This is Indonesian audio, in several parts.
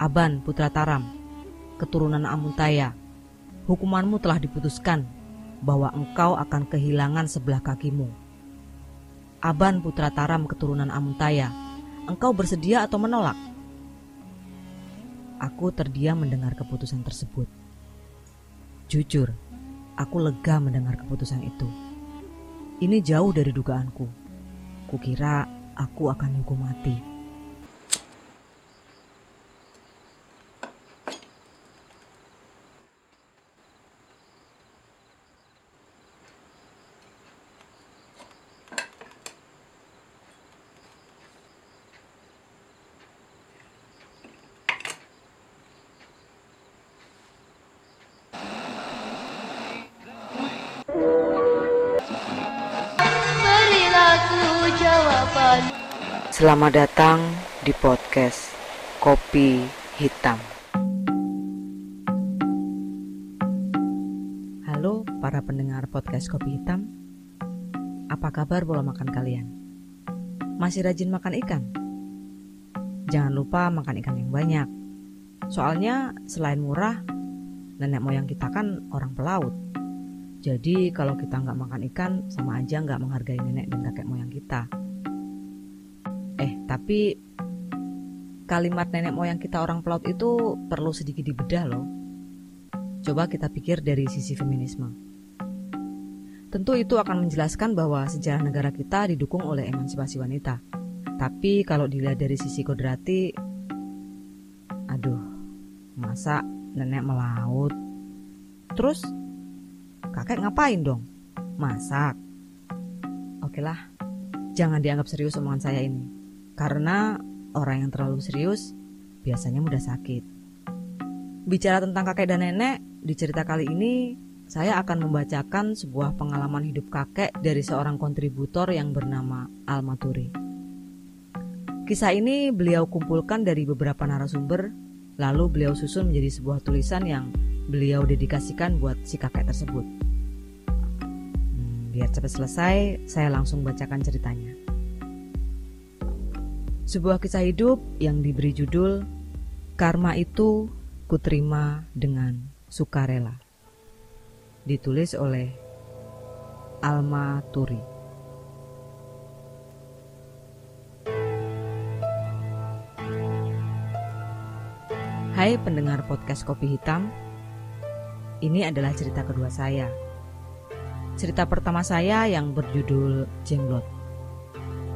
Aban Putra Taram, keturunan Amuntaya, hukumanmu telah diputuskan bahwa engkau akan kehilangan sebelah kakimu. Aban Putra Taram keturunan Amuntaya, engkau bersedia atau menolak? Aku terdiam mendengar keputusan tersebut. Jujur, aku lega mendengar keputusan itu. Ini jauh dari dugaanku. Kukira aku akan dihukum mati. Selamat datang di podcast Kopi Hitam. Halo para pendengar podcast Kopi Hitam. Apa kabar bola makan kalian? Masih rajin makan ikan? Jangan lupa makan ikan yang banyak. Soalnya selain murah, nenek moyang kita kan orang pelaut. Jadi kalau kita nggak makan ikan, sama aja nggak menghargai nenek dan kakek moyang kita. Eh, tapi kalimat nenek moyang kita orang pelaut itu perlu sedikit dibedah loh. Coba kita pikir dari sisi feminisme. Tentu itu akan menjelaskan bahwa sejarah negara kita didukung oleh emansipasi wanita. Tapi kalau dilihat dari sisi kodrati, aduh, masa nenek melaut? Terus kakek ngapain dong? Masak. Oke lah, jangan dianggap serius omongan saya ini. Karena orang yang terlalu serius biasanya mudah sakit. Bicara tentang kakek dan nenek, di cerita kali ini saya akan membacakan sebuah pengalaman hidup kakek dari seorang kontributor yang bernama Almaturi. Kisah ini beliau kumpulkan dari beberapa narasumber, lalu beliau susun menjadi sebuah tulisan yang beliau dedikasikan buat si kakek tersebut. Hmm, biar cepat selesai, saya langsung bacakan ceritanya. Sebuah kisah hidup yang diberi judul Karma itu kuterima dengan sukarela. Ditulis oleh Alma Turi. Hai pendengar podcast Kopi Hitam. Ini adalah cerita kedua saya. Cerita pertama saya yang berjudul Jenglot.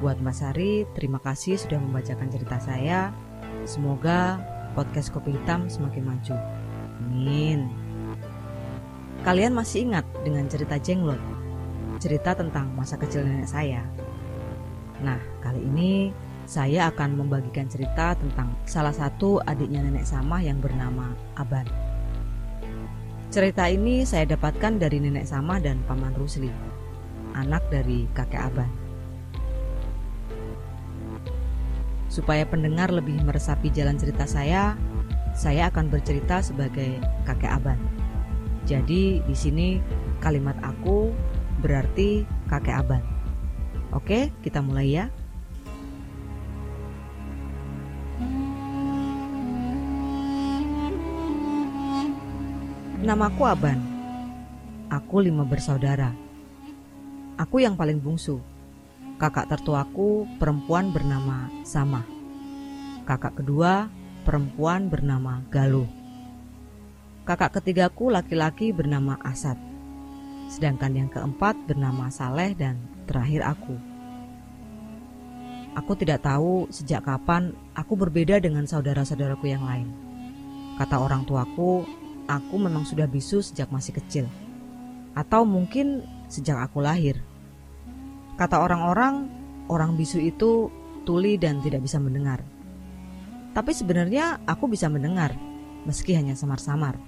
Buat Mas Sari, terima kasih sudah membacakan cerita saya. Semoga podcast Kopi Hitam semakin maju. Amin. Kalian masih ingat dengan cerita Jenglot? Cerita tentang masa kecil nenek saya. Nah, kali ini saya akan membagikan cerita tentang salah satu adiknya nenek Sama yang bernama Aban. Cerita ini saya dapatkan dari nenek Sama dan Paman Rusli, anak dari kakek Aban. Supaya pendengar lebih meresapi jalan cerita saya, saya akan bercerita sebagai kakek Aban. Jadi di sini kalimat aku berarti kakek Aban. Oke, kita mulai ya. Namaku Aban. Aku lima bersaudara. Aku yang paling bungsu kakak tertuaku perempuan bernama Sama. Kakak kedua perempuan bernama Galuh. Kakak ketigaku laki-laki bernama Asad. Sedangkan yang keempat bernama Saleh dan terakhir aku. Aku tidak tahu sejak kapan aku berbeda dengan saudara-saudaraku yang lain. Kata orang tuaku, aku memang sudah bisu sejak masih kecil. Atau mungkin sejak aku lahir. Kata orang-orang, orang bisu itu tuli dan tidak bisa mendengar. Tapi sebenarnya aku bisa mendengar, meski hanya samar-samar.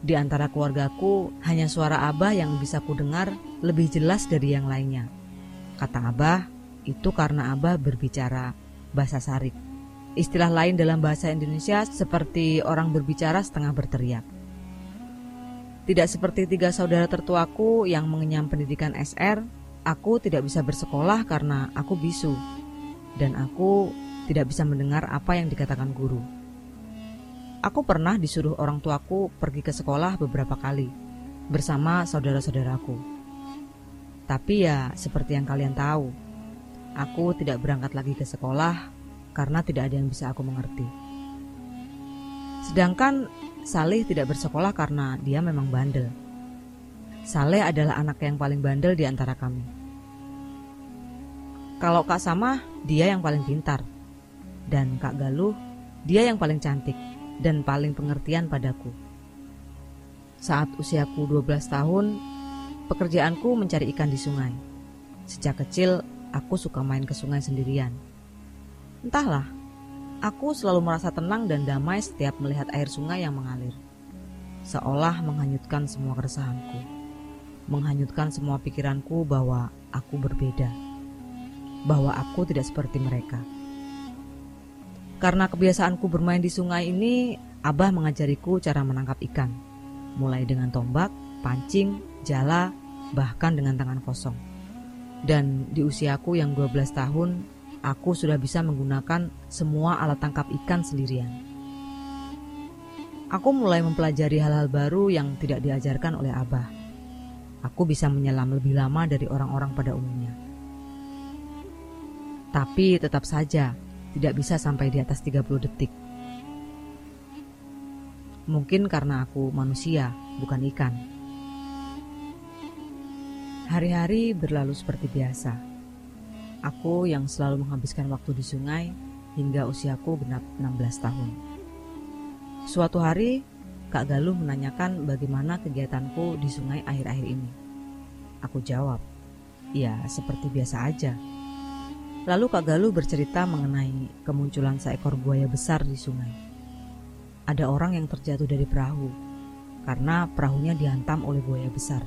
Di antara keluargaku, hanya suara Abah yang bisa ku dengar lebih jelas dari yang lainnya. Kata Abah, itu karena Abah berbicara bahasa Sarik. Istilah lain dalam bahasa Indonesia seperti orang berbicara setengah berteriak. Tidak seperti tiga saudara tertuaku yang mengenyam pendidikan SR, Aku tidak bisa bersekolah karena aku bisu dan aku tidak bisa mendengar apa yang dikatakan guru. Aku pernah disuruh orang tuaku pergi ke sekolah beberapa kali bersama saudara-saudaraku. Tapi ya, seperti yang kalian tahu, aku tidak berangkat lagi ke sekolah karena tidak ada yang bisa aku mengerti. Sedangkan Salih tidak bersekolah karena dia memang bandel. Saleh adalah anak yang paling bandel di antara kami. Kalau Kak Sama, dia yang paling pintar. Dan Kak Galuh, dia yang paling cantik dan paling pengertian padaku. Saat usiaku 12 tahun, pekerjaanku mencari ikan di sungai. Sejak kecil, aku suka main ke sungai sendirian. Entahlah, aku selalu merasa tenang dan damai setiap melihat air sungai yang mengalir. Seolah menghanyutkan semua keresahanku menghanyutkan semua pikiranku bahwa aku berbeda, bahwa aku tidak seperti mereka. Karena kebiasaanku bermain di sungai ini, Abah mengajariku cara menangkap ikan, mulai dengan tombak, pancing, jala, bahkan dengan tangan kosong. Dan di usiaku yang 12 tahun, aku sudah bisa menggunakan semua alat tangkap ikan sendirian. Aku mulai mempelajari hal-hal baru yang tidak diajarkan oleh Abah aku bisa menyelam lebih lama dari orang-orang pada umumnya. Tapi tetap saja tidak bisa sampai di atas 30 detik. Mungkin karena aku manusia, bukan ikan. Hari-hari berlalu seperti biasa. Aku yang selalu menghabiskan waktu di sungai hingga usiaku genap 16 tahun. Suatu hari, Kak Galuh menanyakan bagaimana kegiatanku di sungai akhir-akhir ini. Aku jawab, ya seperti biasa aja. Lalu Kak Galuh bercerita mengenai kemunculan seekor buaya besar di sungai. Ada orang yang terjatuh dari perahu karena perahunya dihantam oleh buaya besar.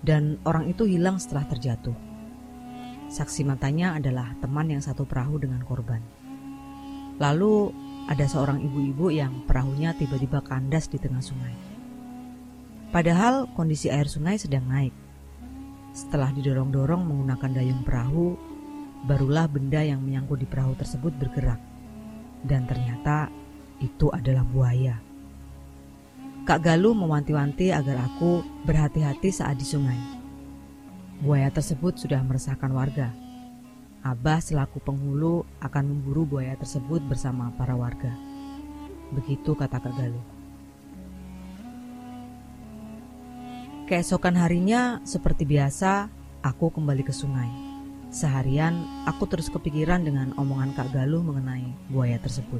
Dan orang itu hilang setelah terjatuh. Saksi matanya adalah teman yang satu perahu dengan korban. Lalu ada seorang ibu-ibu yang perahunya tiba-tiba kandas di tengah sungai. Padahal kondisi air sungai sedang naik. Setelah didorong-dorong menggunakan dayung perahu, barulah benda yang menyangkut di perahu tersebut bergerak. Dan ternyata itu adalah buaya. Kak Galuh mewanti-wanti agar aku berhati-hati saat di sungai. Buaya tersebut sudah meresahkan warga Abah selaku penghulu akan memburu buaya tersebut bersama para warga. Begitu kata Kak Galuh. Keesokan harinya, seperti biasa, aku kembali ke sungai. Seharian, aku terus kepikiran dengan omongan Kak Galuh mengenai buaya tersebut.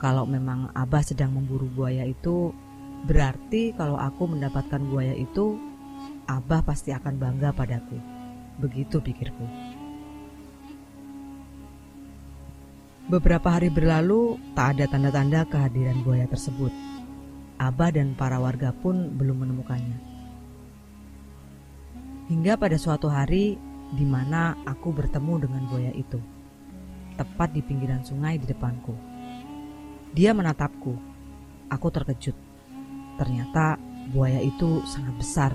Kalau memang Abah sedang memburu buaya itu, berarti kalau aku mendapatkan buaya itu, Abah pasti akan bangga padaku. Begitu pikirku. Beberapa hari berlalu, tak ada tanda-tanda kehadiran buaya tersebut. Abah dan para warga pun belum menemukannya. Hingga pada suatu hari di mana aku bertemu dengan buaya itu, tepat di pinggiran sungai di depanku. Dia menatapku. Aku terkejut. Ternyata buaya itu sangat besar.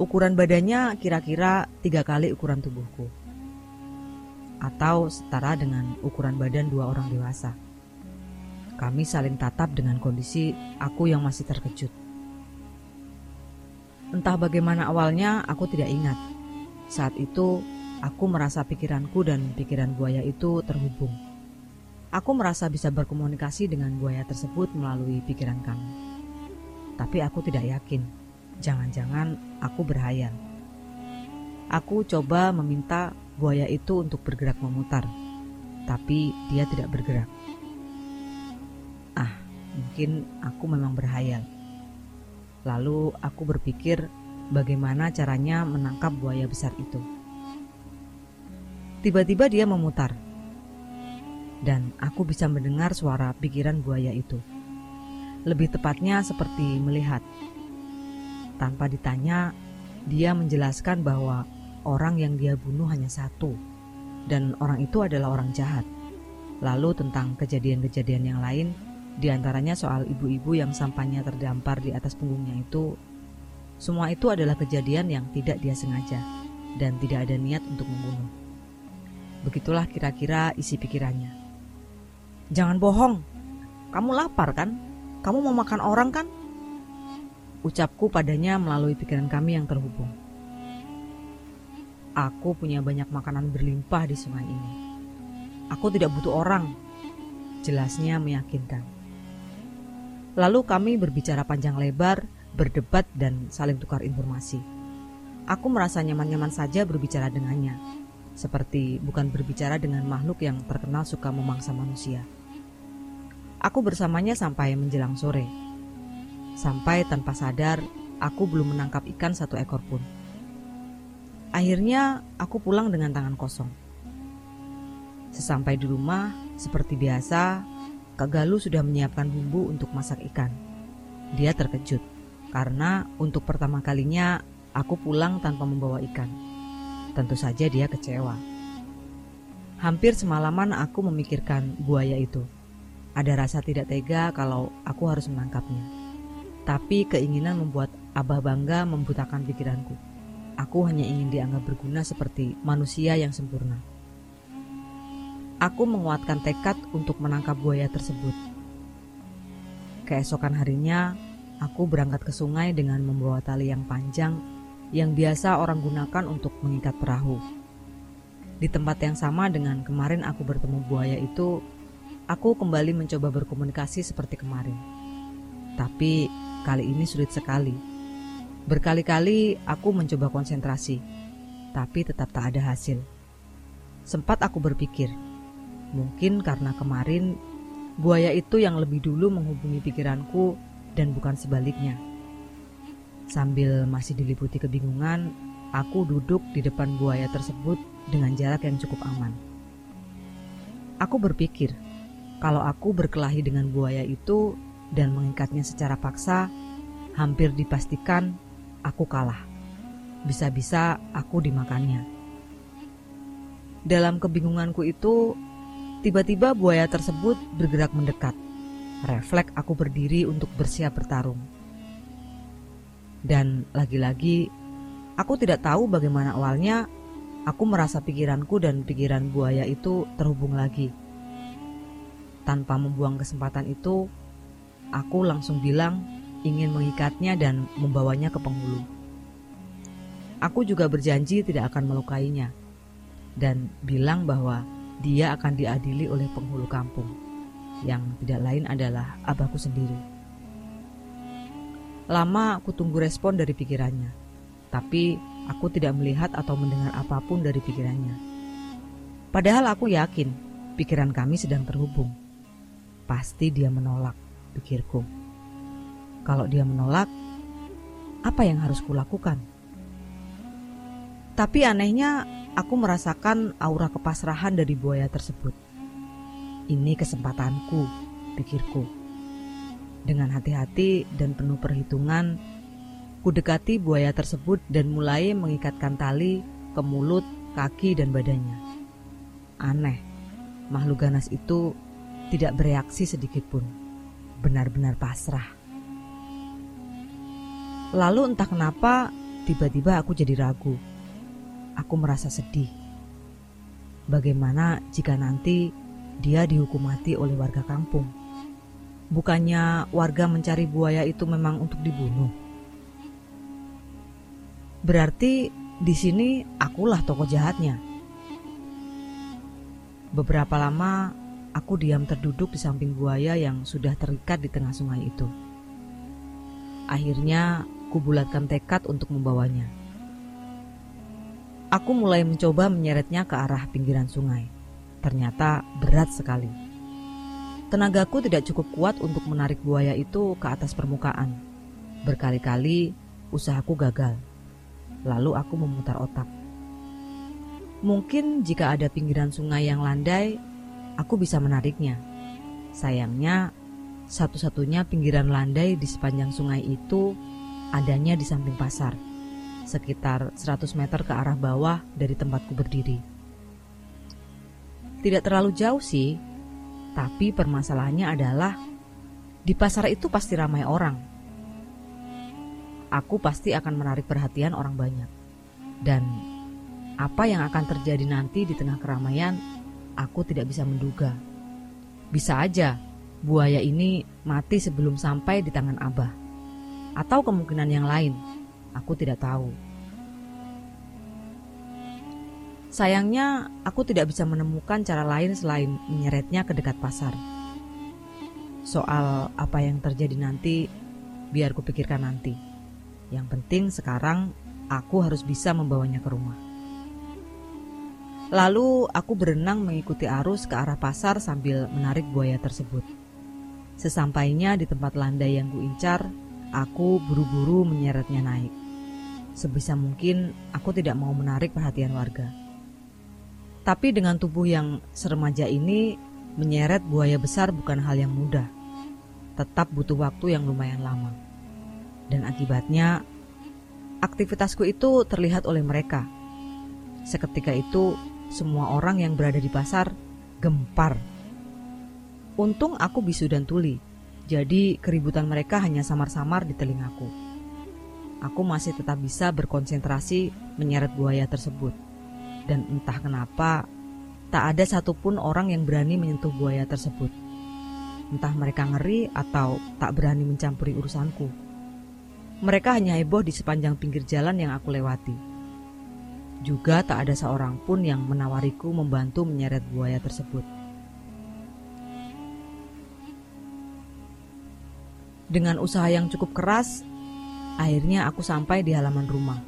Ukuran badannya kira-kira tiga kali ukuran tubuhku atau setara dengan ukuran badan dua orang dewasa. Kami saling tatap dengan kondisi aku yang masih terkejut. Entah bagaimana awalnya, aku tidak ingat. Saat itu, aku merasa pikiranku dan pikiran buaya itu terhubung. Aku merasa bisa berkomunikasi dengan buaya tersebut melalui pikiran kami. Tapi aku tidak yakin. Jangan-jangan aku berhayal. Aku coba meminta buaya itu untuk bergerak memutar, tapi dia tidak bergerak. Ah, mungkin aku memang berhayal. Lalu aku berpikir bagaimana caranya menangkap buaya besar itu. Tiba-tiba dia memutar, dan aku bisa mendengar suara pikiran buaya itu. Lebih tepatnya seperti melihat. Tanpa ditanya, dia menjelaskan bahwa orang yang dia bunuh hanya satu, dan orang itu adalah orang jahat. Lalu tentang kejadian-kejadian yang lain, di antaranya soal ibu-ibu yang sampahnya terdampar di atas punggungnya itu, semua itu adalah kejadian yang tidak dia sengaja dan tidak ada niat untuk membunuh. Begitulah kira-kira isi pikirannya. Jangan bohong. Kamu lapar kan? Kamu mau makan orang kan? Ucapku padanya melalui pikiran kami yang terhubung. Aku punya banyak makanan berlimpah di sungai ini. Aku tidak butuh orang. Jelasnya meyakinkan. Lalu kami berbicara panjang lebar, berdebat dan saling tukar informasi. Aku merasa nyaman-nyaman saja berbicara dengannya, seperti bukan berbicara dengan makhluk yang terkenal suka memangsa manusia. Aku bersamanya sampai menjelang sore. Sampai tanpa sadar, aku belum menangkap ikan satu ekor pun. Akhirnya, aku pulang dengan tangan kosong. Sesampai di rumah, seperti biasa, Kak Galuh sudah menyiapkan bumbu untuk masak ikan. Dia terkejut karena untuk pertama kalinya aku pulang tanpa membawa ikan. Tentu saja dia kecewa. Hampir semalaman aku memikirkan buaya itu. Ada rasa tidak tega kalau aku harus menangkapnya. Tapi keinginan membuat Abah bangga membutakan pikiranku. Aku hanya ingin dianggap berguna seperti manusia yang sempurna. Aku menguatkan tekad untuk menangkap buaya tersebut. Keesokan harinya, aku berangkat ke sungai dengan membawa tali yang panjang yang biasa orang gunakan untuk mengikat perahu. Di tempat yang sama dengan kemarin aku bertemu buaya itu, Aku kembali mencoba berkomunikasi seperti kemarin. Tapi kali ini sulit sekali. Berkali-kali aku mencoba konsentrasi, tapi tetap tak ada hasil. Sempat aku berpikir, mungkin karena kemarin buaya itu yang lebih dulu menghubungi pikiranku dan bukan sebaliknya. Sambil masih diliputi kebingungan, aku duduk di depan buaya tersebut dengan jarak yang cukup aman. Aku berpikir, kalau aku berkelahi dengan buaya itu dan mengikatnya secara paksa, hampir dipastikan aku kalah. Bisa-bisa aku dimakannya. Dalam kebingunganku itu, tiba-tiba buaya tersebut bergerak mendekat. Refleks aku berdiri untuk bersiap bertarung. Dan lagi-lagi, aku tidak tahu bagaimana awalnya aku merasa pikiranku dan pikiran buaya itu terhubung lagi tanpa membuang kesempatan itu, aku langsung bilang ingin mengikatnya dan membawanya ke penghulu. Aku juga berjanji tidak akan melukainya dan bilang bahwa dia akan diadili oleh penghulu kampung yang tidak lain adalah abahku sendiri. Lama aku tunggu respon dari pikirannya, tapi aku tidak melihat atau mendengar apa pun dari pikirannya. Padahal aku yakin pikiran kami sedang terhubung. Pasti dia menolak, pikirku. Kalau dia menolak, apa yang harus kulakukan? Tapi anehnya, aku merasakan aura kepasrahan dari buaya tersebut. Ini kesempatanku, pikirku. Dengan hati-hati dan penuh perhitungan, kudekati buaya tersebut dan mulai mengikatkan tali ke mulut, kaki, dan badannya. Aneh, makhluk ganas itu tidak bereaksi sedikit pun. Benar-benar pasrah. Lalu entah kenapa tiba-tiba aku jadi ragu. Aku merasa sedih. Bagaimana jika nanti dia dihukum mati oleh warga kampung? Bukannya warga mencari buaya itu memang untuk dibunuh? Berarti di sini akulah tokoh jahatnya. Beberapa lama Aku diam terduduk di samping buaya yang sudah terikat di tengah sungai itu. Akhirnya, kubulatkan tekad untuk membawanya. Aku mulai mencoba menyeretnya ke arah pinggiran sungai. Ternyata berat sekali. Tenagaku tidak cukup kuat untuk menarik buaya itu ke atas permukaan. Berkali-kali usahaku gagal. Lalu aku memutar otak. Mungkin jika ada pinggiran sungai yang landai, aku bisa menariknya. Sayangnya, satu-satunya pinggiran landai di sepanjang sungai itu adanya di samping pasar, sekitar 100 meter ke arah bawah dari tempatku berdiri. Tidak terlalu jauh sih, tapi permasalahannya adalah di pasar itu pasti ramai orang. Aku pasti akan menarik perhatian orang banyak. Dan apa yang akan terjadi nanti di tengah keramaian aku tidak bisa menduga. Bisa aja buaya ini mati sebelum sampai di tangan Abah. Atau kemungkinan yang lain, aku tidak tahu. Sayangnya, aku tidak bisa menemukan cara lain selain menyeretnya ke dekat pasar. Soal apa yang terjadi nanti, biar kupikirkan nanti. Yang penting sekarang aku harus bisa membawanya ke rumah. Lalu aku berenang mengikuti arus ke arah pasar sambil menarik buaya tersebut. Sesampainya di tempat landai yang kuincar, aku buru-buru menyeretnya naik. Sebisa mungkin aku tidak mau menarik perhatian warga. Tapi dengan tubuh yang seremaja ini, menyeret buaya besar bukan hal yang mudah. Tetap butuh waktu yang lumayan lama. Dan akibatnya, aktivitasku itu terlihat oleh mereka. Seketika itu, semua orang yang berada di pasar gempar. Untung aku bisu dan tuli, jadi keributan mereka hanya samar-samar di telingaku. Aku masih tetap bisa berkonsentrasi menyeret buaya tersebut. Dan entah kenapa, tak ada satupun orang yang berani menyentuh buaya tersebut. Entah mereka ngeri atau tak berani mencampuri urusanku. Mereka hanya heboh di sepanjang pinggir jalan yang aku lewati. Juga tak ada seorang pun yang menawariku membantu menyeret buaya tersebut. Dengan usaha yang cukup keras, akhirnya aku sampai di halaman rumah.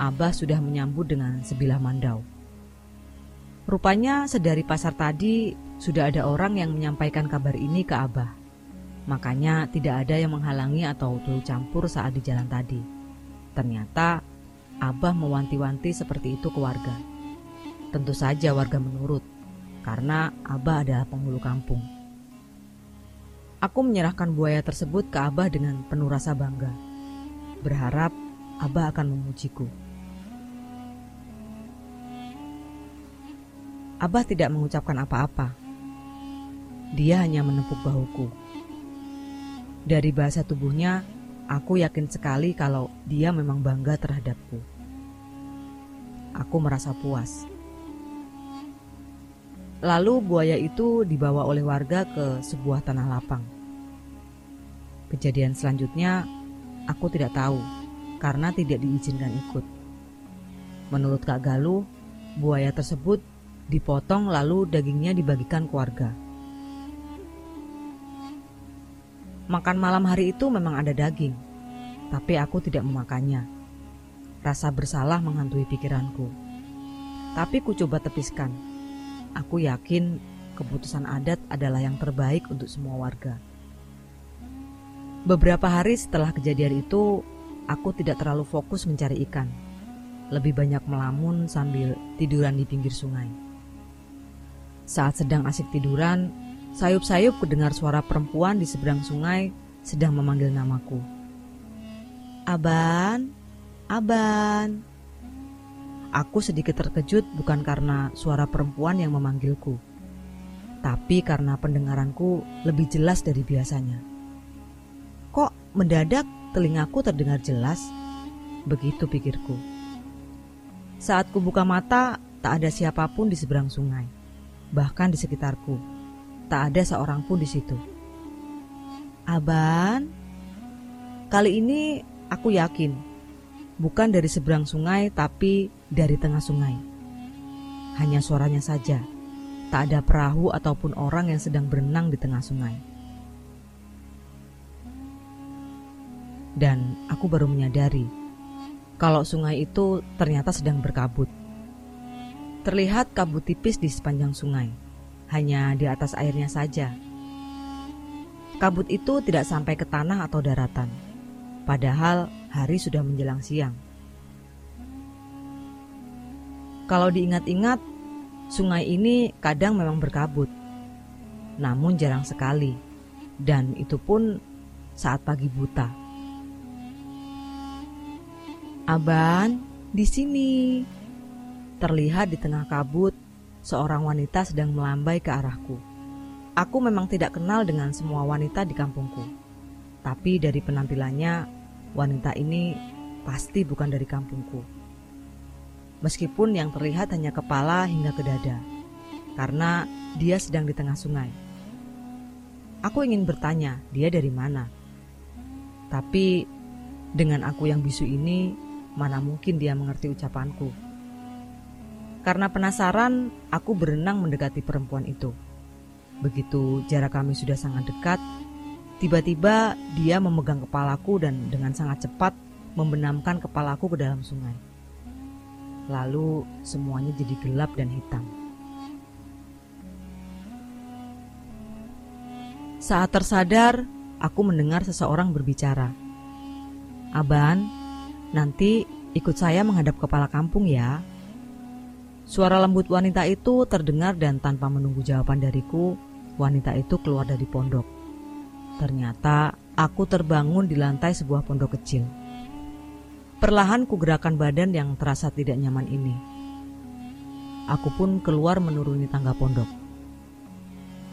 Abah sudah menyambut dengan sebilah mandau. Rupanya sedari pasar tadi sudah ada orang yang menyampaikan kabar ini ke Abah. Makanya tidak ada yang menghalangi atau turut campur saat di jalan tadi. Ternyata Abah mewanti-wanti seperti itu ke warga. Tentu saja warga menurut, karena Abah adalah penghulu kampung. Aku menyerahkan buaya tersebut ke Abah dengan penuh rasa bangga. Berharap Abah akan memujiku. Abah tidak mengucapkan apa-apa. Dia hanya menepuk bahuku. Dari bahasa tubuhnya, Aku yakin sekali kalau dia memang bangga terhadapku. Aku merasa puas. Lalu buaya itu dibawa oleh warga ke sebuah tanah lapang. Kejadian selanjutnya aku tidak tahu karena tidak diizinkan ikut. Menurut Kak Galuh, buaya tersebut dipotong lalu dagingnya dibagikan ke warga. Makan malam hari itu memang ada daging, tapi aku tidak memakannya. Rasa bersalah menghantui pikiranku. Tapi ku coba tepiskan. Aku yakin keputusan adat adalah yang terbaik untuk semua warga. Beberapa hari setelah kejadian itu, aku tidak terlalu fokus mencari ikan. Lebih banyak melamun sambil tiduran di pinggir sungai. Saat sedang asik tiduran, Sayup-sayup kudengar suara perempuan di seberang sungai sedang memanggil namaku. Aban, Aban. Aku sedikit terkejut bukan karena suara perempuan yang memanggilku, tapi karena pendengaranku lebih jelas dari biasanya. Kok mendadak telingaku terdengar jelas? Begitu pikirku. Saat ku buka mata, tak ada siapa pun di seberang sungai, bahkan di sekitarku Tak ada seorang pun di situ. Aban, kali ini aku yakin bukan dari seberang sungai, tapi dari tengah sungai. Hanya suaranya saja, tak ada perahu ataupun orang yang sedang berenang di tengah sungai. Dan aku baru menyadari kalau sungai itu ternyata sedang berkabut. Terlihat kabut tipis di sepanjang sungai hanya di atas airnya saja. Kabut itu tidak sampai ke tanah atau daratan, padahal hari sudah menjelang siang. Kalau diingat-ingat, sungai ini kadang memang berkabut, namun jarang sekali, dan itu pun saat pagi buta. Aban, di sini. Terlihat di tengah kabut seorang wanita sedang melambai ke arahku. Aku memang tidak kenal dengan semua wanita di kampungku. Tapi dari penampilannya, wanita ini pasti bukan dari kampungku. Meskipun yang terlihat hanya kepala hingga ke dada. karena dia sedang di tengah sungai. Aku ingin bertanya, dia dari mana? Tapi dengan aku yang bisu ini, mana mungkin dia mengerti ucapanku. Karena penasaran, aku berenang mendekati perempuan itu. Begitu jarak kami sudah sangat dekat, tiba-tiba dia memegang kepalaku dan dengan sangat cepat membenamkan kepalaku ke dalam sungai. Lalu semuanya jadi gelap dan hitam. Saat tersadar, aku mendengar seseorang berbicara. Aban, nanti ikut saya menghadap kepala kampung ya. Suara lembut wanita itu terdengar dan tanpa menunggu jawaban dariku, wanita itu keluar dari pondok. Ternyata aku terbangun di lantai sebuah pondok kecil. Perlahan ku gerakan badan yang terasa tidak nyaman ini. Aku pun keluar menuruni tangga pondok.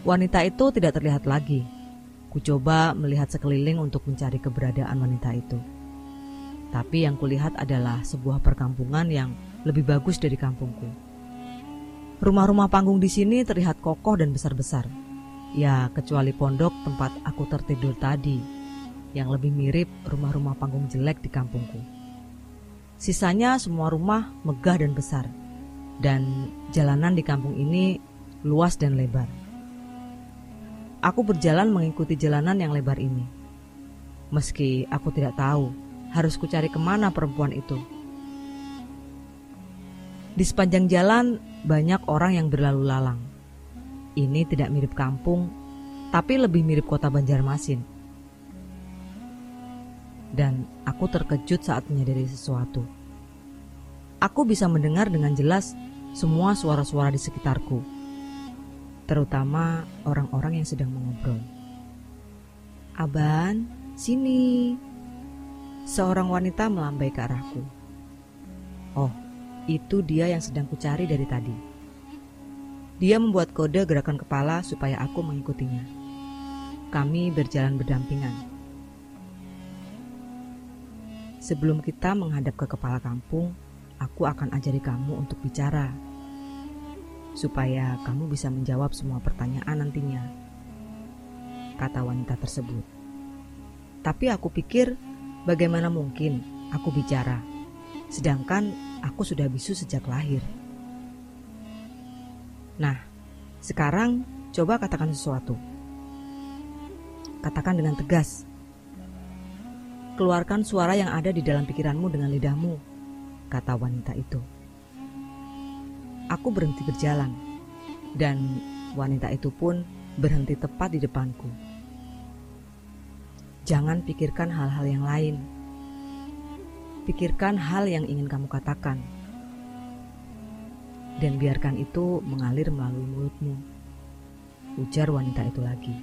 Wanita itu tidak terlihat lagi. Ku coba melihat sekeliling untuk mencari keberadaan wanita itu. Tapi yang kulihat adalah sebuah perkampungan yang lebih bagus dari kampungku. Rumah-rumah panggung di sini terlihat kokoh dan besar-besar. Ya, kecuali pondok tempat aku tertidur tadi, yang lebih mirip rumah-rumah panggung jelek di kampungku. Sisanya semua rumah megah dan besar, dan jalanan di kampung ini luas dan lebar. Aku berjalan mengikuti jalanan yang lebar ini. Meski aku tidak tahu harus kucari ke mana perempuan itu. Di sepanjang jalan banyak orang yang berlalu lalang. Ini tidak mirip kampung, tapi lebih mirip kota Banjarmasin dan aku terkejut saat menyadari sesuatu. Aku bisa mendengar dengan jelas semua suara-suara di sekitarku, terutama orang-orang yang sedang mengobrol. Aban, sini. Seorang wanita melambai ke arahku. Oh, itu dia yang sedang kucari dari tadi. Dia membuat kode gerakan kepala supaya aku mengikutinya. Kami berjalan berdampingan. Sebelum kita menghadap ke kepala kampung, aku akan ajari kamu untuk bicara. Supaya kamu bisa menjawab semua pertanyaan nantinya. Kata wanita tersebut. Tapi aku pikir bagaimana mungkin aku bicara, sedangkan aku sudah bisu sejak lahir. Nah, sekarang coba katakan sesuatu. Katakan dengan tegas Keluarkan suara yang ada di dalam pikiranmu dengan lidahmu, kata wanita itu. Aku berhenti berjalan, dan wanita itu pun berhenti tepat di depanku. Jangan pikirkan hal-hal yang lain. Pikirkan hal yang ingin kamu katakan, dan biarkan itu mengalir melalui mulutmu. Ujar wanita itu lagi.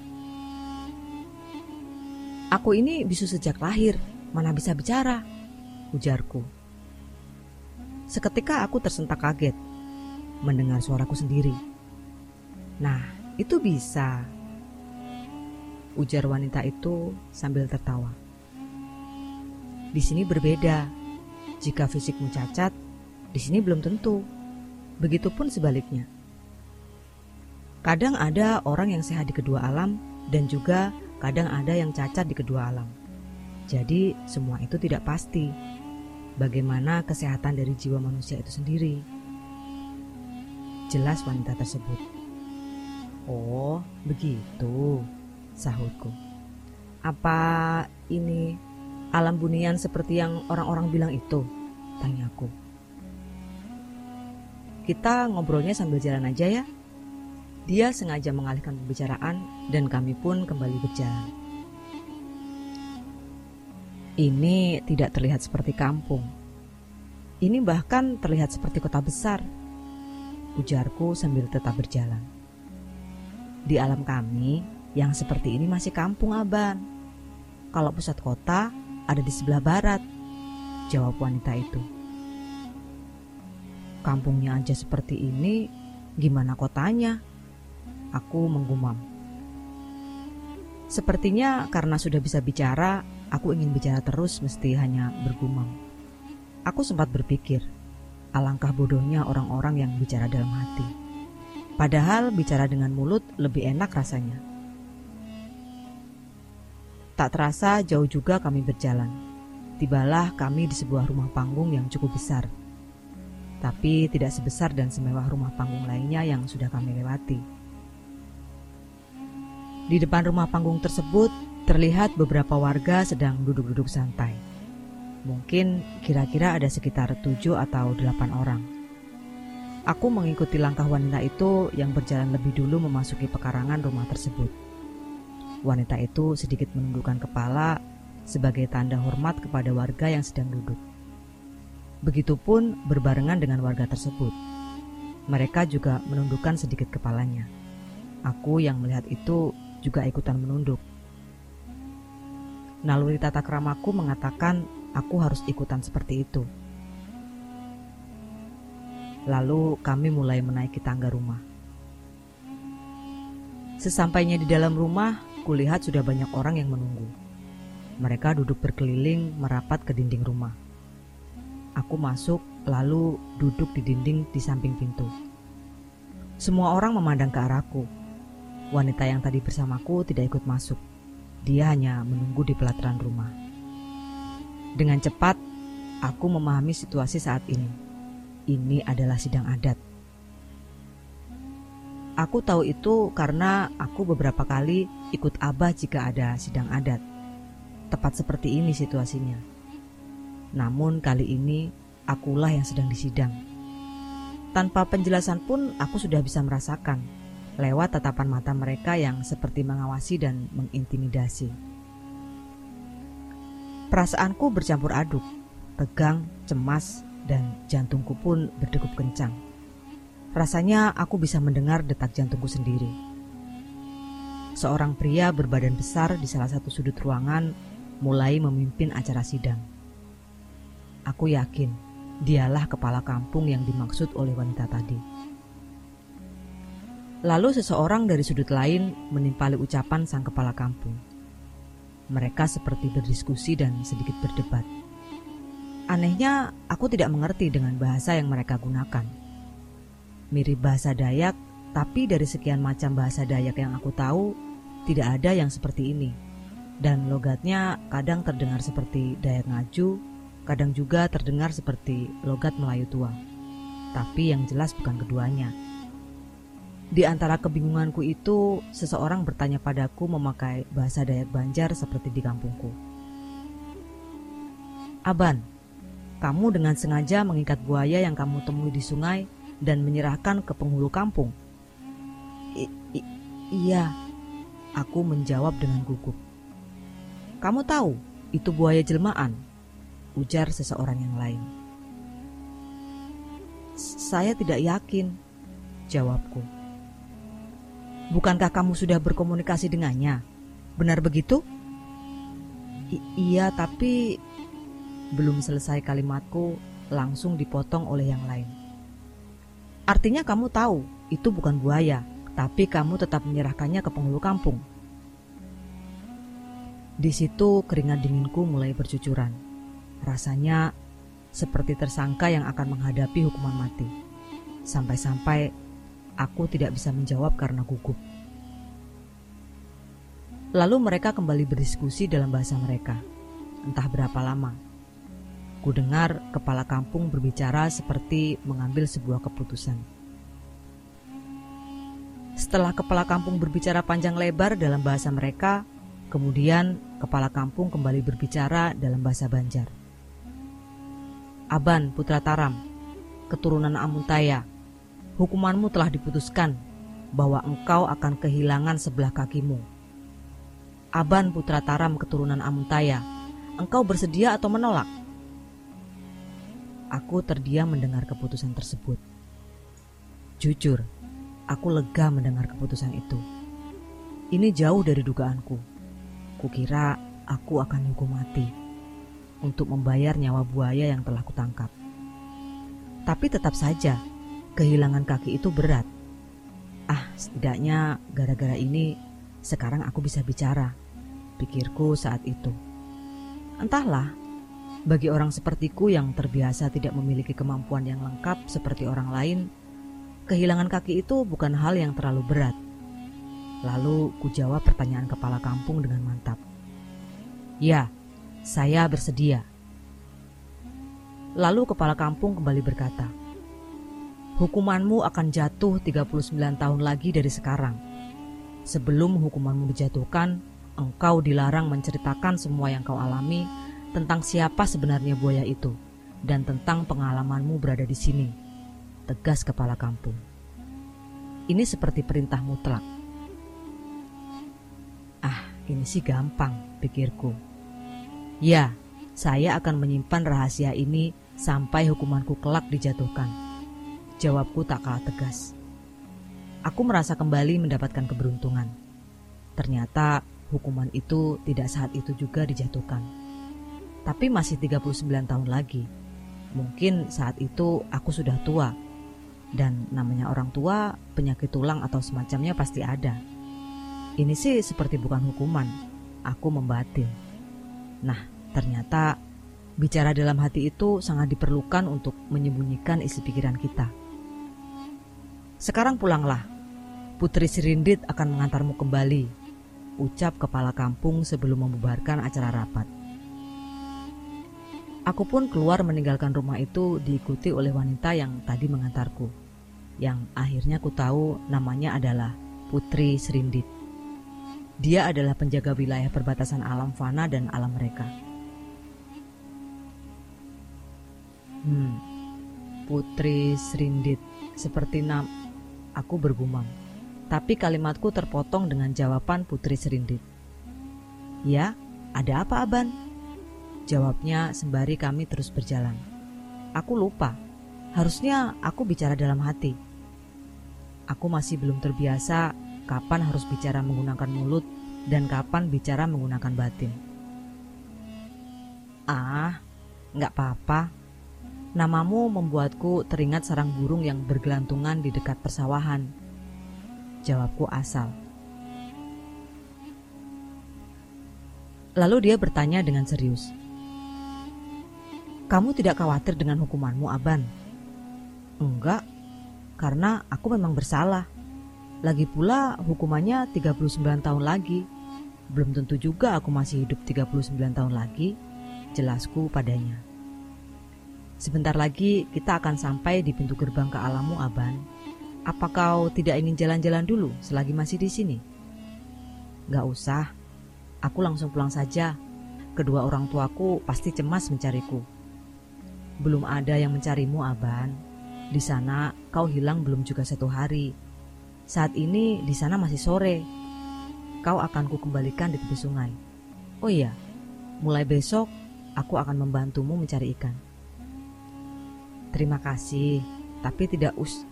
Aku ini bisu sejak lahir, mana bisa bicara, ujarku. Seketika aku tersentak kaget mendengar suaraku sendiri. Nah, itu bisa, ujar wanita itu sambil tertawa. Di sini berbeda. Jika fisikmu cacat, di sini belum tentu. Begitupun sebaliknya. Kadang ada orang yang sehat di kedua alam dan juga Kadang ada yang cacat di kedua alam. Jadi, semua itu tidak pasti. Bagaimana kesehatan dari jiwa manusia itu sendiri? Jelas wanita tersebut. Oh, begitu, sahutku. Apa ini alam bunian seperti yang orang-orang bilang itu? Tanyaku. Kita ngobrolnya sambil jalan aja ya. Dia sengaja mengalihkan pembicaraan dan kami pun kembali berjalan. Ini tidak terlihat seperti kampung. Ini bahkan terlihat seperti kota besar. Ujarku sambil tetap berjalan. Di alam kami, yang seperti ini masih kampung aban. Kalau pusat kota ada di sebelah barat, jawab wanita itu. Kampungnya aja seperti ini, gimana kotanya? Aku menggumam. Sepertinya karena sudah bisa bicara, aku ingin bicara terus mesti hanya bergumam. Aku sempat berpikir, alangkah bodohnya orang-orang yang bicara dalam hati. Padahal bicara dengan mulut lebih enak rasanya. Tak terasa jauh juga kami berjalan. Tibalah kami di sebuah rumah panggung yang cukup besar. Tapi tidak sebesar dan semewah rumah panggung lainnya yang sudah kami lewati. Di depan rumah panggung tersebut terlihat beberapa warga sedang duduk-duduk santai. Mungkin kira-kira ada sekitar tujuh atau delapan orang. Aku mengikuti langkah wanita itu yang berjalan lebih dulu memasuki pekarangan rumah tersebut. Wanita itu sedikit menundukkan kepala sebagai tanda hormat kepada warga yang sedang duduk. Begitupun berbarengan dengan warga tersebut. Mereka juga menundukkan sedikit kepalanya. Aku yang melihat itu juga ikutan menunduk. Naluri tata keramaku mengatakan aku harus ikutan seperti itu. Lalu kami mulai menaiki tangga rumah. Sesampainya di dalam rumah, kulihat sudah banyak orang yang menunggu. Mereka duduk berkeliling merapat ke dinding rumah. Aku masuk, lalu duduk di dinding di samping pintu. Semua orang memandang ke arahku. Wanita yang tadi bersamaku tidak ikut masuk. Dia hanya menunggu di pelataran rumah. Dengan cepat, aku memahami situasi saat ini ini adalah sidang adat. Aku tahu itu karena aku beberapa kali ikut abah jika ada sidang adat. Tepat seperti ini situasinya. Namun kali ini akulah yang sedang disidang. Tanpa penjelasan pun aku sudah bisa merasakan lewat tatapan mata mereka yang seperti mengawasi dan mengintimidasi. Perasaanku bercampur aduk, tegang, cemas, dan jantungku pun berdegup kencang. Rasanya aku bisa mendengar detak jantungku sendiri. Seorang pria berbadan besar di salah satu sudut ruangan mulai memimpin acara sidang. Aku yakin dialah kepala kampung yang dimaksud oleh wanita tadi. Lalu seseorang dari sudut lain menimpali ucapan sang kepala kampung. Mereka seperti berdiskusi dan sedikit berdebat. Anehnya, aku tidak mengerti dengan bahasa yang mereka gunakan. Mirip bahasa Dayak, tapi dari sekian macam bahasa Dayak yang aku tahu, tidak ada yang seperti ini. Dan logatnya kadang terdengar seperti Dayak Ngaju, kadang juga terdengar seperti logat Melayu tua. Tapi yang jelas bukan keduanya. Di antara kebingunganku itu, seseorang bertanya padaku memakai bahasa Dayak Banjar seperti di kampungku. Aban, kamu dengan sengaja mengikat buaya yang kamu temui di sungai dan menyerahkan ke penghulu kampung. I I iya, aku menjawab dengan gugup. Kamu tahu itu buaya jelmaan, ujar seseorang yang lain. Saya tidak yakin, jawabku. Bukankah kamu sudah berkomunikasi dengannya? Benar begitu? I iya, tapi belum selesai kalimatku, langsung dipotong oleh yang lain. Artinya kamu tahu, itu bukan buaya, tapi kamu tetap menyerahkannya ke penghulu kampung. Di situ keringat dinginku mulai bercucuran. Rasanya seperti tersangka yang akan menghadapi hukuman mati. Sampai-sampai aku tidak bisa menjawab karena gugup. Lalu mereka kembali berdiskusi dalam bahasa mereka. Entah berapa lama. Ku dengar kepala kampung berbicara seperti mengambil sebuah keputusan. Setelah kepala kampung berbicara panjang lebar dalam bahasa mereka, kemudian kepala kampung kembali berbicara dalam bahasa Banjar. Aban Putra Taram, keturunan Amuntaya, hukumanmu telah diputuskan bahwa engkau akan kehilangan sebelah kakimu. Aban Putra Taram keturunan Amuntaya, engkau bersedia atau menolak? Aku terdiam mendengar keputusan tersebut. Jujur, aku lega mendengar keputusan itu. Ini jauh dari dugaanku. Kukira aku akan hukum mati untuk membayar nyawa buaya yang telah kutangkap. Tapi tetap saja, kehilangan kaki itu berat. Ah, setidaknya gara-gara ini sekarang aku bisa bicara, pikirku saat itu. Entahlah, bagi orang sepertiku yang terbiasa tidak memiliki kemampuan yang lengkap seperti orang lain, kehilangan kaki itu bukan hal yang terlalu berat. Lalu ku jawab pertanyaan kepala kampung dengan mantap. Ya, saya bersedia. Lalu kepala kampung kembali berkata, Hukumanmu akan jatuh 39 tahun lagi dari sekarang. Sebelum hukumanmu dijatuhkan, engkau dilarang menceritakan semua yang kau alami tentang siapa sebenarnya buaya itu dan tentang pengalamanmu berada di sini. Tegas kepala kampung. Ini seperti perintah mutlak. Ah, ini sih gampang, pikirku. Ya, saya akan menyimpan rahasia ini sampai hukumanku kelak dijatuhkan. Jawabku tak kalah tegas. Aku merasa kembali mendapatkan keberuntungan. Ternyata hukuman itu tidak saat itu juga dijatuhkan. Tapi masih 39 tahun lagi. Mungkin saat itu aku sudah tua dan namanya orang tua, penyakit tulang atau semacamnya pasti ada. Ini sih seperti bukan hukuman, aku membatin. Nah, ternyata bicara dalam hati itu sangat diperlukan untuk menyembunyikan isi pikiran kita. Sekarang pulanglah, Putri Sirindit akan mengantarmu kembali, ucap kepala kampung sebelum membubarkan acara rapat. Aku pun keluar meninggalkan rumah itu diikuti oleh wanita yang tadi mengantarku yang akhirnya ku tahu namanya adalah Putri Serindit. Dia adalah penjaga wilayah perbatasan alam fana dan alam mereka. Hmm, Putri Serindit, seperti nam, aku bergumam. Tapi kalimatku terpotong dengan jawaban Putri Serindit. Ya, ada apa Aban? Jawabnya sembari kami terus berjalan. Aku lupa Harusnya aku bicara dalam hati. Aku masih belum terbiasa kapan harus bicara menggunakan mulut dan kapan bicara menggunakan batin. Ah, nggak apa-apa. Namamu membuatku teringat sarang burung yang bergelantungan di dekat persawahan. Jawabku asal. Lalu dia bertanya dengan serius. Kamu tidak khawatir dengan hukumanmu, Aban? Enggak, karena aku memang bersalah. Lagi pula hukumannya 39 tahun lagi. Belum tentu juga aku masih hidup 39 tahun lagi, jelasku padanya. Sebentar lagi kita akan sampai di pintu gerbang ke alammu, Aban. Apa kau tidak ingin jalan-jalan dulu selagi masih di sini? Gak usah, aku langsung pulang saja. Kedua orang tuaku pasti cemas mencariku. Belum ada yang mencarimu, Aban. Di sana kau hilang belum juga satu hari. Saat ini di sana masih sore. Kau akan kukembalikan di tepi sungai. Oh iya, mulai besok aku akan membantumu mencari ikan. Terima kasih, tapi tidak us.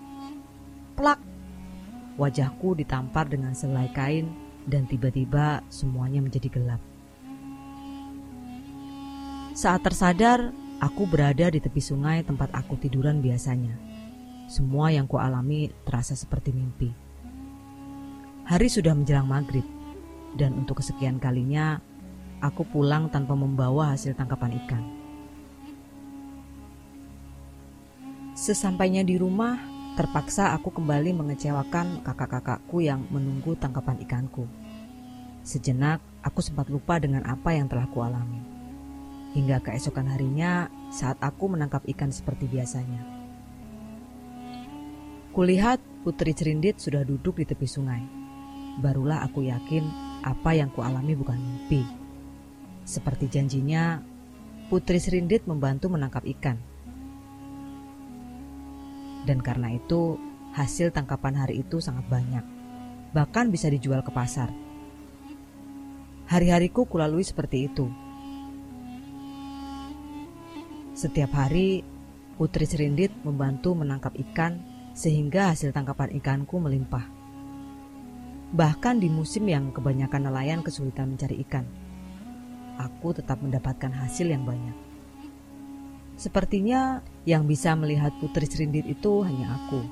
Plak. Wajahku ditampar dengan selai kain dan tiba-tiba semuanya menjadi gelap. Saat tersadar, aku berada di tepi sungai tempat aku tiduran biasanya. Semua yang kualami terasa seperti mimpi. Hari sudah menjelang maghrib, dan untuk kesekian kalinya aku pulang tanpa membawa hasil tangkapan ikan. Sesampainya di rumah, terpaksa aku kembali mengecewakan kakak-kakakku yang menunggu tangkapan ikanku. Sejenak, aku sempat lupa dengan apa yang telah kualami. Hingga keesokan harinya, saat aku menangkap ikan seperti biasanya. Kulihat Putri Cerindit sudah duduk di tepi sungai. Barulah aku yakin apa yang kualami bukan mimpi. Seperti janjinya, Putri Serindit membantu menangkap ikan. Dan karena itu, hasil tangkapan hari itu sangat banyak. Bahkan bisa dijual ke pasar. Hari-hariku kulalui seperti itu. Setiap hari, Putri Serindit membantu menangkap ikan sehingga hasil tangkapan ikanku melimpah. Bahkan di musim yang kebanyakan nelayan kesulitan mencari ikan, aku tetap mendapatkan hasil yang banyak. Sepertinya yang bisa melihat putri serindit itu hanya aku,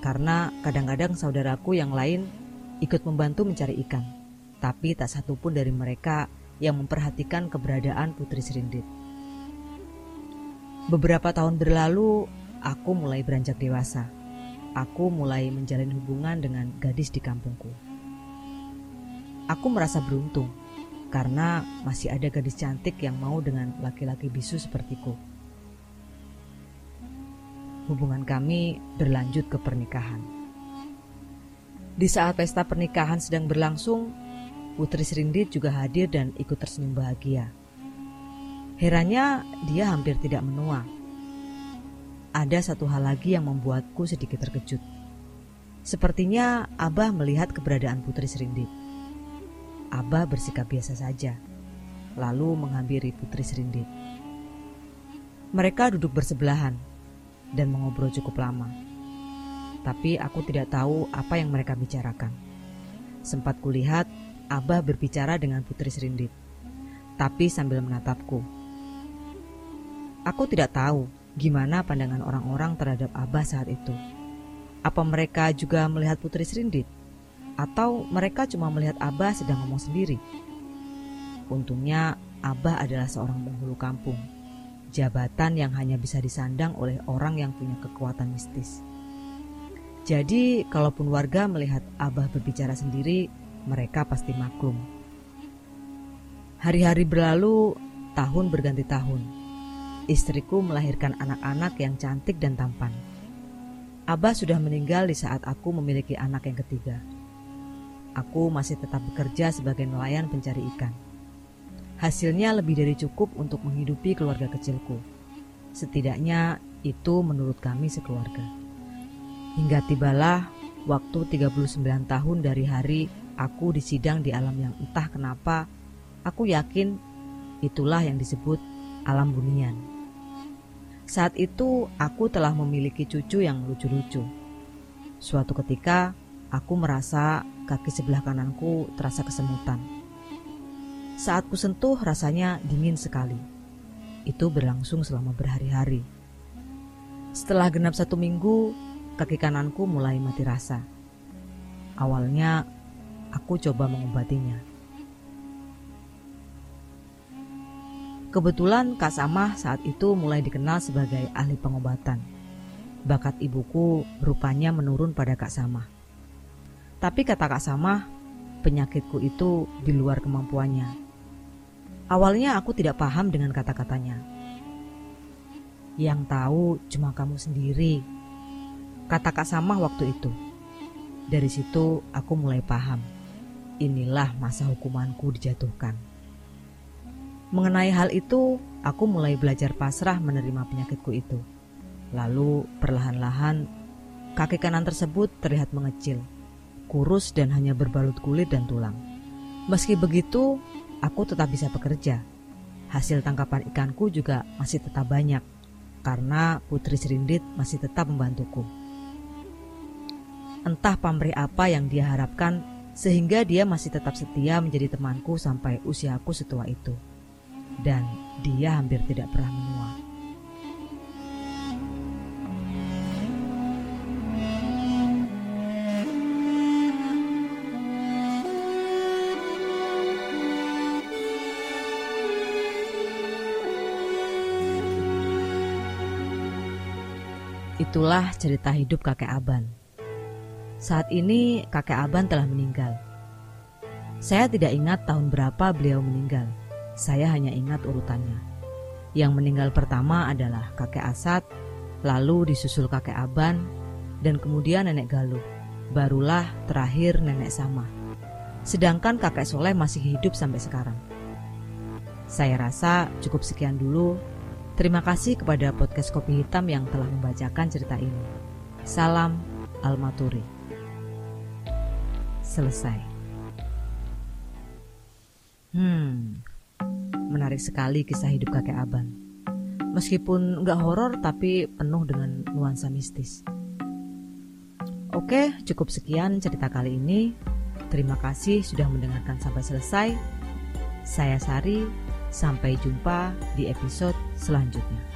karena kadang-kadang saudaraku yang lain ikut membantu mencari ikan, tapi tak satu pun dari mereka yang memperhatikan keberadaan putri serindit. Beberapa tahun berlalu, aku mulai beranjak dewasa. aku mulai menjalin hubungan dengan gadis di kampungku. Aku merasa beruntung karena masih ada gadis cantik yang mau dengan laki-laki bisu sepertiku. Hubungan kami berlanjut ke pernikahan. Di saat pesta pernikahan sedang berlangsung, Putri Serindit juga hadir dan ikut tersenyum bahagia. Herannya dia hampir tidak menua ada satu hal lagi yang membuatku sedikit terkejut. Sepertinya Abah melihat keberadaan Putri Serindit. Abah bersikap biasa saja, lalu menghampiri Putri Serindit. Mereka duduk bersebelahan dan mengobrol cukup lama. Tapi aku tidak tahu apa yang mereka bicarakan. Sempat kulihat Abah berbicara dengan Putri Serindit, tapi sambil menatapku. Aku tidak tahu Gimana pandangan orang-orang terhadap Abah saat itu? Apa mereka juga melihat Putri Serindit? Atau mereka cuma melihat Abah sedang ngomong sendiri? Untungnya Abah adalah seorang penghulu kampung. Jabatan yang hanya bisa disandang oleh orang yang punya kekuatan mistis. Jadi, kalaupun warga melihat Abah berbicara sendiri, mereka pasti maklum. Hari-hari berlalu, tahun berganti tahun istriku melahirkan anak-anak yang cantik dan tampan. Abah sudah meninggal di saat aku memiliki anak yang ketiga. Aku masih tetap bekerja sebagai nelayan pencari ikan. Hasilnya lebih dari cukup untuk menghidupi keluarga kecilku. Setidaknya itu menurut kami sekeluarga. Hingga tibalah waktu 39 tahun dari hari aku disidang di alam yang entah kenapa aku yakin itulah yang disebut alam bunian. Saat itu aku telah memiliki cucu yang lucu-lucu. Suatu ketika aku merasa kaki sebelah kananku terasa kesemutan. Saat ku sentuh rasanya dingin sekali. Itu berlangsung selama berhari-hari. Setelah genap satu minggu, kaki kananku mulai mati rasa. Awalnya aku coba mengobatinya Kebetulan Kak Samah saat itu mulai dikenal sebagai ahli pengobatan. Bakat ibuku rupanya menurun pada Kak Samah. Tapi kata Kak Samah, penyakitku itu di luar kemampuannya. Awalnya aku tidak paham dengan kata-katanya. Yang tahu cuma kamu sendiri, kata Kak Samah waktu itu. Dari situ aku mulai paham. Inilah masa hukumanku dijatuhkan. Mengenai hal itu, aku mulai belajar pasrah menerima penyakitku itu. Lalu, perlahan-lahan, kaki kanan tersebut terlihat mengecil, kurus dan hanya berbalut kulit dan tulang. Meski begitu, aku tetap bisa bekerja. Hasil tangkapan ikanku juga masih tetap banyak, karena Putri Serindit masih tetap membantuku. Entah pamrih apa yang dia harapkan, sehingga dia masih tetap setia menjadi temanku sampai usiaku setua itu dan dia hampir tidak pernah menua. Itulah cerita hidup kakek Aban. Saat ini kakek Aban telah meninggal. Saya tidak ingat tahun berapa beliau meninggal. Saya hanya ingat urutannya. Yang meninggal pertama adalah kakek Asad, lalu disusul kakek Aban, dan kemudian nenek Galuh. Barulah terakhir nenek Sama. Sedangkan kakek Soleh masih hidup sampai sekarang. Saya rasa cukup sekian dulu. Terima kasih kepada podcast Kopi Hitam yang telah membacakan cerita ini. Salam Almaturi. Selesai. Hmm, menarik sekali kisah hidup kakek Aban. Meskipun nggak horor tapi penuh dengan nuansa mistis. Oke, cukup sekian cerita kali ini. Terima kasih sudah mendengarkan sampai selesai. Saya Sari, sampai jumpa di episode selanjutnya.